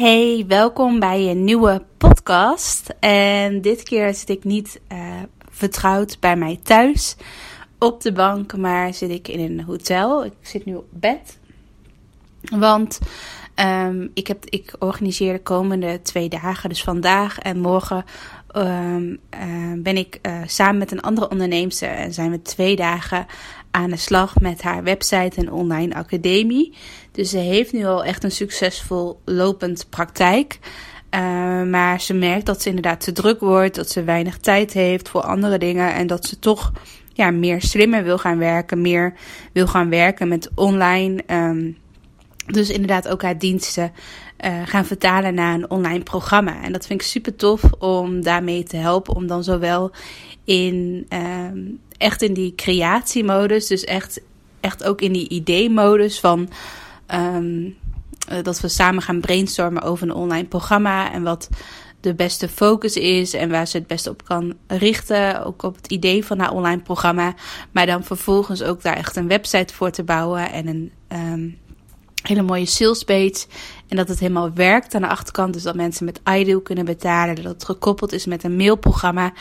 Hey, welkom bij een nieuwe podcast. En dit keer zit ik niet uh, vertrouwd bij mij thuis op de bank, maar zit ik in een hotel. Ik zit nu op bed. Want um, ik, heb, ik organiseer de komende twee dagen, dus vandaag en morgen, um, uh, ben ik uh, samen met een andere onderneemster en zijn we twee dagen aan de slag met haar website en online academie. Dus ze heeft nu al echt een succesvol lopend praktijk. Uh, maar ze merkt dat ze inderdaad te druk wordt, dat ze weinig tijd heeft voor andere dingen en dat ze toch ja, meer slimmer wil gaan werken, meer wil gaan werken met online. Um, dus inderdaad ook haar diensten uh, gaan vertalen naar een online programma. En dat vind ik super tof om daarmee te helpen. Om dan zowel in um, echt in die creatiemodus, dus echt, echt ook in die idee-modus van um, dat we samen gaan brainstormen over een online programma en wat de beste focus is en waar ze het beste op kan richten. Ook op het idee van haar online programma. Maar dan vervolgens ook daar echt een website voor te bouwen en een um, hele mooie sales page. En dat het helemaal werkt aan de achterkant. Dus dat mensen met Ideal kunnen betalen. Dat het gekoppeld is met een mailprogramma.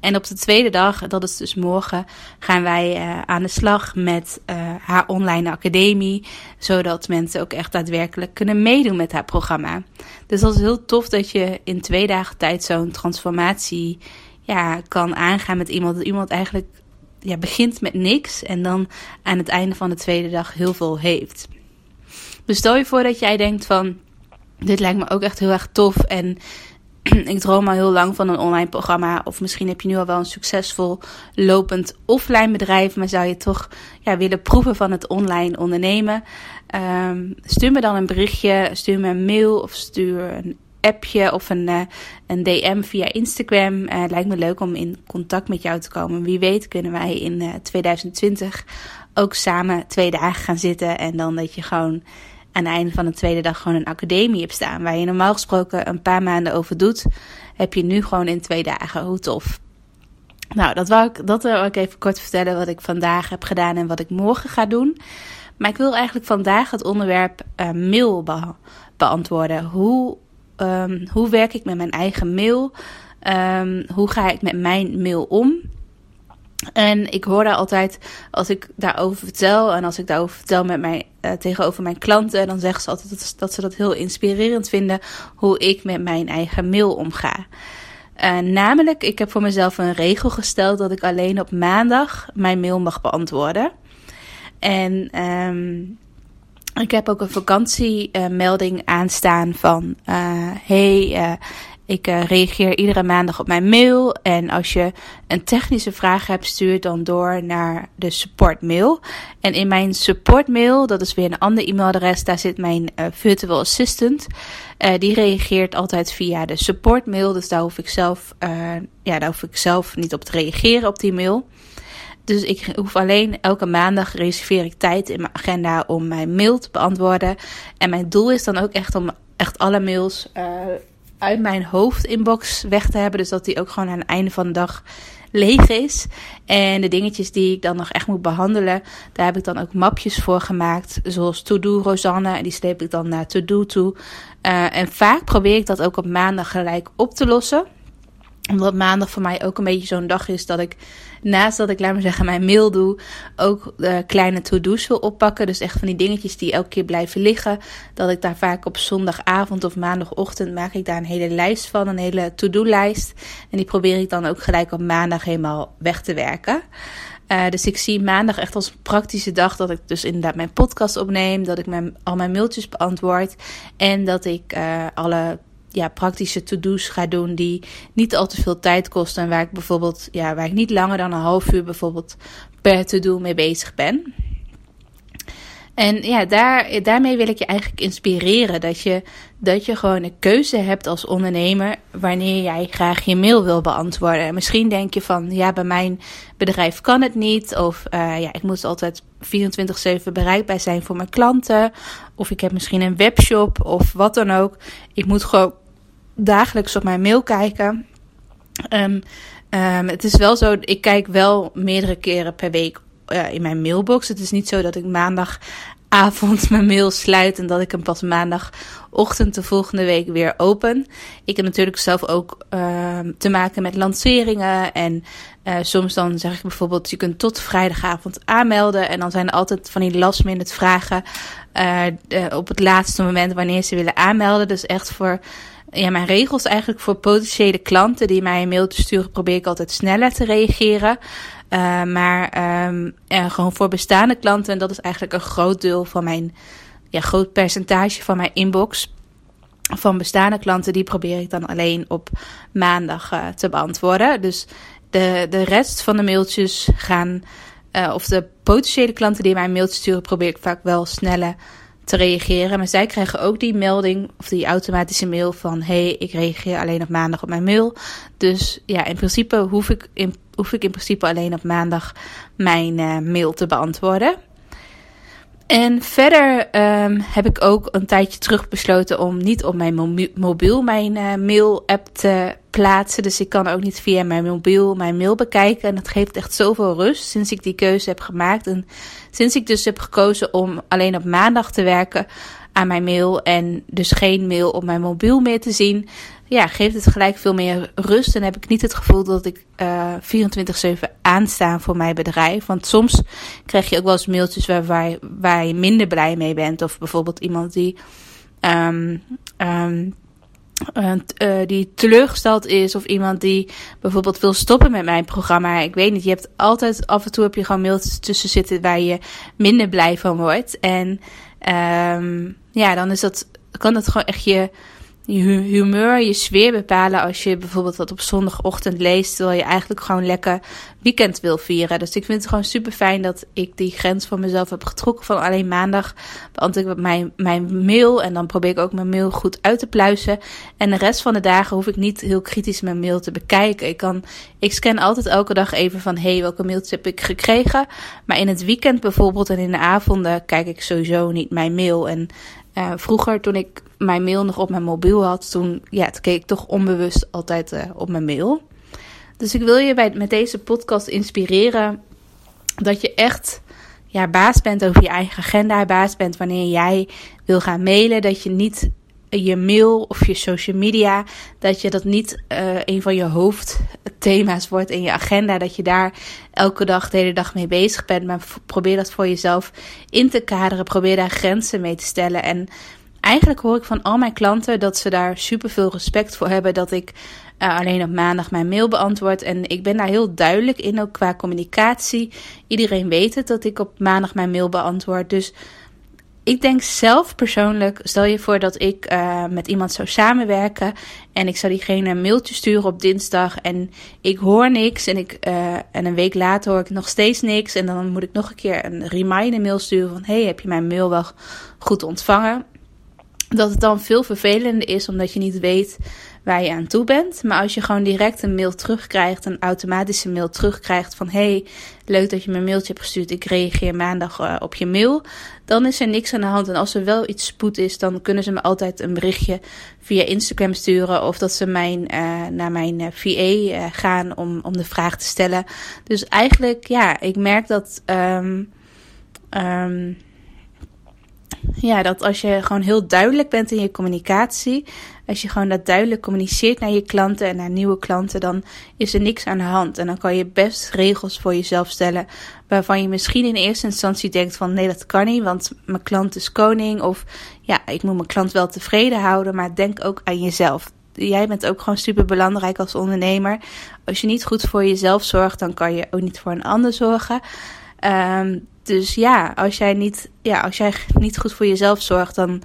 En op de tweede dag, dat is dus morgen, gaan wij uh, aan de slag met uh, haar online academie. Zodat mensen ook echt daadwerkelijk kunnen meedoen met haar programma. Dus dat is heel tof dat je in twee dagen tijd zo'n transformatie ja, kan aangaan met iemand. Dat iemand eigenlijk ja, begint met niks en dan aan het einde van de tweede dag heel veel heeft. Dus je voor dat jij denkt van, dit lijkt me ook echt heel erg tof en ik droom al heel lang van een online programma. Of misschien heb je nu al wel een succesvol lopend offline bedrijf, maar zou je toch ja, willen proeven van het online ondernemen. Um, stuur me dan een berichtje, stuur me een mail of stuur een appje of een, uh, een DM via Instagram. Uh, het lijkt me leuk om in contact met jou te komen. Wie weet kunnen wij in uh, 2020 ook samen twee dagen gaan zitten en dan dat je gewoon aan het einde van de tweede dag gewoon een academie hebt staan. Waar je normaal gesproken een paar maanden over doet, heb je nu gewoon in twee dagen. Hoe tof. Nou, dat wou ik, dat wil ik even kort vertellen wat ik vandaag heb gedaan en wat ik morgen ga doen. Maar ik wil eigenlijk vandaag het onderwerp uh, mail be beantwoorden. Hoe, um, hoe werk ik met mijn eigen mail? Um, hoe ga ik met mijn mail om? En ik hoor daar altijd, als ik daarover vertel en als ik daarover vertel met mij, uh, tegenover mijn klanten, dan zeggen ze altijd dat, ze dat heel inspirerend vinden hoe ik met mijn eigen mail omga. Uh, namelijk, ik heb voor mezelf een regel gesteld dat ik alleen op maandag mijn mail mag beantwoorden. En um, ik heb ook een vakantiemelding aanstaan van: uh, hey, ik uh, reageer iedere maandag op mijn mail. En als je een technische vraag hebt, stuur dan door naar de support mail. En in mijn support mail, dat is weer een ander e-mailadres, daar zit mijn uh, virtual assistant. Uh, die reageert altijd via de support mail. Dus daar hoef ik zelf, ja, daar hoef ik zelf niet op te reageren op die mail. Dus ik hoef alleen elke maandag reserveer ik tijd in mijn agenda om mijn mail te beantwoorden. En mijn doel is dan ook echt om echt alle mails uit mijn hoofdinbox weg te hebben. Dus dat die ook gewoon aan het einde van de dag leeg is. En de dingetjes die ik dan nog echt moet behandelen, daar heb ik dan ook mapjes voor gemaakt. Zoals To-Do Rosanne. En die sleep ik dan naar To-Do toe. Uh, en vaak probeer ik dat ook op maandag gelijk op te lossen omdat maandag voor mij ook een beetje zo'n dag is dat ik, naast dat ik, laat maar zeggen, mijn mail doe, ook uh, kleine to-do's wil oppakken. Dus echt van die dingetjes die elke keer blijven liggen. Dat ik daar vaak op zondagavond of maandagochtend maak ik daar een hele lijst van, een hele to-do-lijst. En die probeer ik dan ook gelijk op maandag helemaal weg te werken. Uh, dus ik zie maandag echt als een praktische dag dat ik dus inderdaad mijn podcast opneem, dat ik mijn, al mijn mailtjes beantwoord en dat ik uh, alle ja, praktische to-do's ga doen die niet al te veel tijd kosten. En waar ik bijvoorbeeld, ja, waar ik niet langer dan een half uur bijvoorbeeld per to-do mee bezig ben. En ja, daar, daarmee wil ik je eigenlijk inspireren. Dat je, dat je gewoon een keuze hebt als ondernemer wanneer jij graag je mail wil beantwoorden. misschien denk je van, ja, bij mijn bedrijf kan het niet. Of uh, ja, ik moet altijd 24-7 bereikbaar zijn voor mijn klanten. Of ik heb misschien een webshop of wat dan ook. Ik moet gewoon dagelijks op mijn mail kijken. Um, um, het is wel zo, ik kijk wel meerdere keren per week uh, in mijn mailbox. Het is niet zo dat ik maandagavond mijn mail sluit en dat ik hem pas maandagochtend de volgende week weer open. Ik heb natuurlijk zelf ook uh, te maken met lanceringen en uh, soms dan zeg ik bijvoorbeeld je kunt tot vrijdagavond aanmelden en dan zijn er altijd van die last minute vragen uh, op het laatste moment wanneer ze willen aanmelden. Dus echt voor ja, mijn regels eigenlijk voor potentiële klanten die mij een mailtje sturen, probeer ik altijd sneller te reageren. Uh, maar um, ja, gewoon voor bestaande klanten, en dat is eigenlijk een groot deel van mijn, ja, groot percentage van mijn inbox. Van bestaande klanten, die probeer ik dan alleen op maandag uh, te beantwoorden. Dus de, de rest van de mailtjes gaan, of de potentiële klanten die mij een mailtje sturen, probeer ik vaak wel sneller te reageren. Maar zij krijgen ook die melding of die automatische mail van: hey, ik reageer alleen op maandag op mijn mail. Dus ja, in principe hoef ik in, hoef ik in principe alleen op maandag mijn uh, mail te beantwoorden. En verder um, heb ik ook een tijdje terug besloten om niet op mijn mobiel mijn uh, mail-app te plaatsen. Dus ik kan ook niet via mijn mobiel mijn mail bekijken. En dat geeft echt zoveel rust sinds ik die keuze heb gemaakt. En sinds ik dus heb gekozen om alleen op maandag te werken aan mijn mail en dus geen mail op mijn mobiel meer te zien, ja, geeft het gelijk veel meer rust. En heb ik niet het gevoel dat ik uh, eh, 24-7 aansta voor mijn bedrijf. Want soms krijg je ook wel eens mailtjes waar, waar, waar je minder blij mee bent. Of bijvoorbeeld iemand die. Um, um, uh, die teleurgesteld is of iemand die bijvoorbeeld wil stoppen met mijn programma. Ik weet niet, je hebt altijd af en toe heb je gewoon mailtjes tussen zitten waar je minder blij van wordt. En um, ja, dan is dat, kan dat gewoon echt je je humeur, je sfeer bepalen als je bijvoorbeeld wat op zondagochtend leest, terwijl je eigenlijk gewoon lekker weekend wil vieren. Dus ik vind het gewoon super fijn dat ik die grens voor mezelf heb getrokken van alleen maandag beantwoord ik mijn, mijn mail en dan probeer ik ook mijn mail goed uit te pluizen. En de rest van de dagen hoef ik niet heel kritisch mijn mail te bekijken. Ik kan, ik scan altijd elke dag even van, hey, welke mailtjes heb ik gekregen? Maar in het weekend bijvoorbeeld en in de avonden kijk ik sowieso niet mijn mail en uh, vroeger, toen ik mijn mail nog op mijn mobiel had, toen, ja, toen keek ik toch onbewust altijd uh, op mijn mail. Dus ik wil je bij, met deze podcast inspireren dat je echt ja, baas bent over je eigen agenda, baas bent wanneer jij wil gaan mailen, dat je niet je mail of je social media, dat je dat niet uh, een van je hoofdthema's wordt in je agenda. Dat je daar elke dag, de hele dag mee bezig bent. Maar probeer dat voor jezelf in te kaderen. Probeer daar grenzen mee te stellen. En eigenlijk hoor ik van al mijn klanten dat ze daar super veel respect voor hebben. Dat ik uh, alleen op maandag mijn mail beantwoord. En ik ben daar heel duidelijk in, ook qua communicatie. Iedereen weet het dat ik op maandag mijn mail beantwoord. Dus ik denk zelf persoonlijk, stel je voor dat ik uh, met iemand zou samenwerken en ik zou diegene een mailtje sturen op dinsdag en ik hoor niks en, ik, uh, en een week later hoor ik nog steeds niks en dan moet ik nog een keer een reminder mail sturen van hey, heb je mijn mail wel goed ontvangen? Dat het dan veel vervelender is omdat je niet weet waar je aan toe bent. Maar als je gewoon direct een mail terugkrijgt, een automatische mail terugkrijgt van hey, leuk dat je me een mailtje hebt gestuurd, ik reageer maandag uh, op je mail, dan is er niks aan de hand. En als er wel iets spoed is, dan kunnen ze me altijd een berichtje via Instagram sturen of dat ze mijn, uh, naar mijn uh, eh, VA gaan om, om de vraag te stellen. Dus eigenlijk, ja, ik merk dat. Um, um, ja, dat als je gewoon heel duidelijk bent in je communicatie, als je gewoon dat duidelijk communiceert naar je klanten en naar nieuwe klanten, dan is er niks aan de hand. En dan kan je best regels voor jezelf stellen waarvan je misschien in eerste instantie denkt van nee, dat kan niet, want mijn klant is koning. Of ja, ik moet mijn klant wel tevreden houden, maar denk ook aan jezelf. Jij bent ook gewoon super belangrijk als ondernemer. Als je niet goed voor jezelf zorgt, dan kan je ook niet voor een ander zorgen. Um, dus ja, als jij niet, ja, als jij niet goed voor jezelf zorgt, dan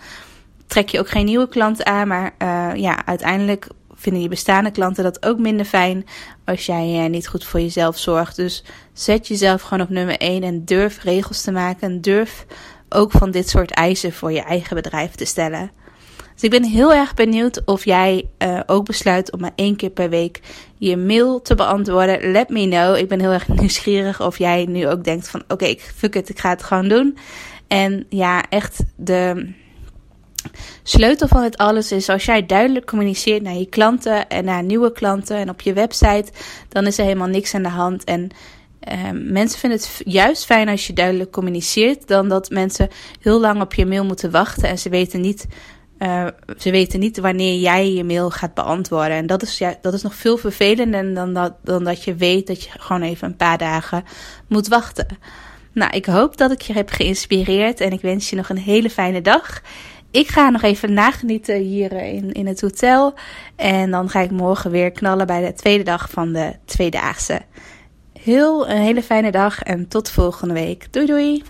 trek je ook geen nieuwe klanten aan. Maar uh, ja, uiteindelijk vinden je bestaande klanten dat ook minder fijn als jij uh, niet goed voor jezelf zorgt. Dus zet jezelf gewoon op nummer 1 en durf regels te maken. En durf ook van dit soort eisen voor je eigen bedrijf te stellen. Dus ik ben heel erg benieuwd of jij uh, ook besluit om maar één keer per week je mail te beantwoorden. Let me know. Ik ben heel erg nieuwsgierig of jij nu ook denkt van oké, okay, fuck it, ik ga het gewoon doen. En ja, echt de sleutel van het alles is als jij duidelijk communiceert naar je klanten en naar nieuwe klanten en op je website, dan is er helemaal niks aan de hand. En uh, mensen vinden het juist fijn als je duidelijk communiceert, dan dat mensen heel lang op je mail moeten wachten en ze weten niet. Uh, ze weten niet wanneer jij je mail gaat beantwoorden. En dat is, dat is nog veel vervelender dan dat, dan dat je weet dat je gewoon even een paar dagen moet wachten. Nou, ik hoop dat ik je heb geïnspireerd en ik wens je nog een hele fijne dag. Ik ga nog even nagenieten hier in, in het hotel. En dan ga ik morgen weer knallen bij de tweede dag van de tweedaagse. Heel een hele fijne dag en tot volgende week. Doei doei!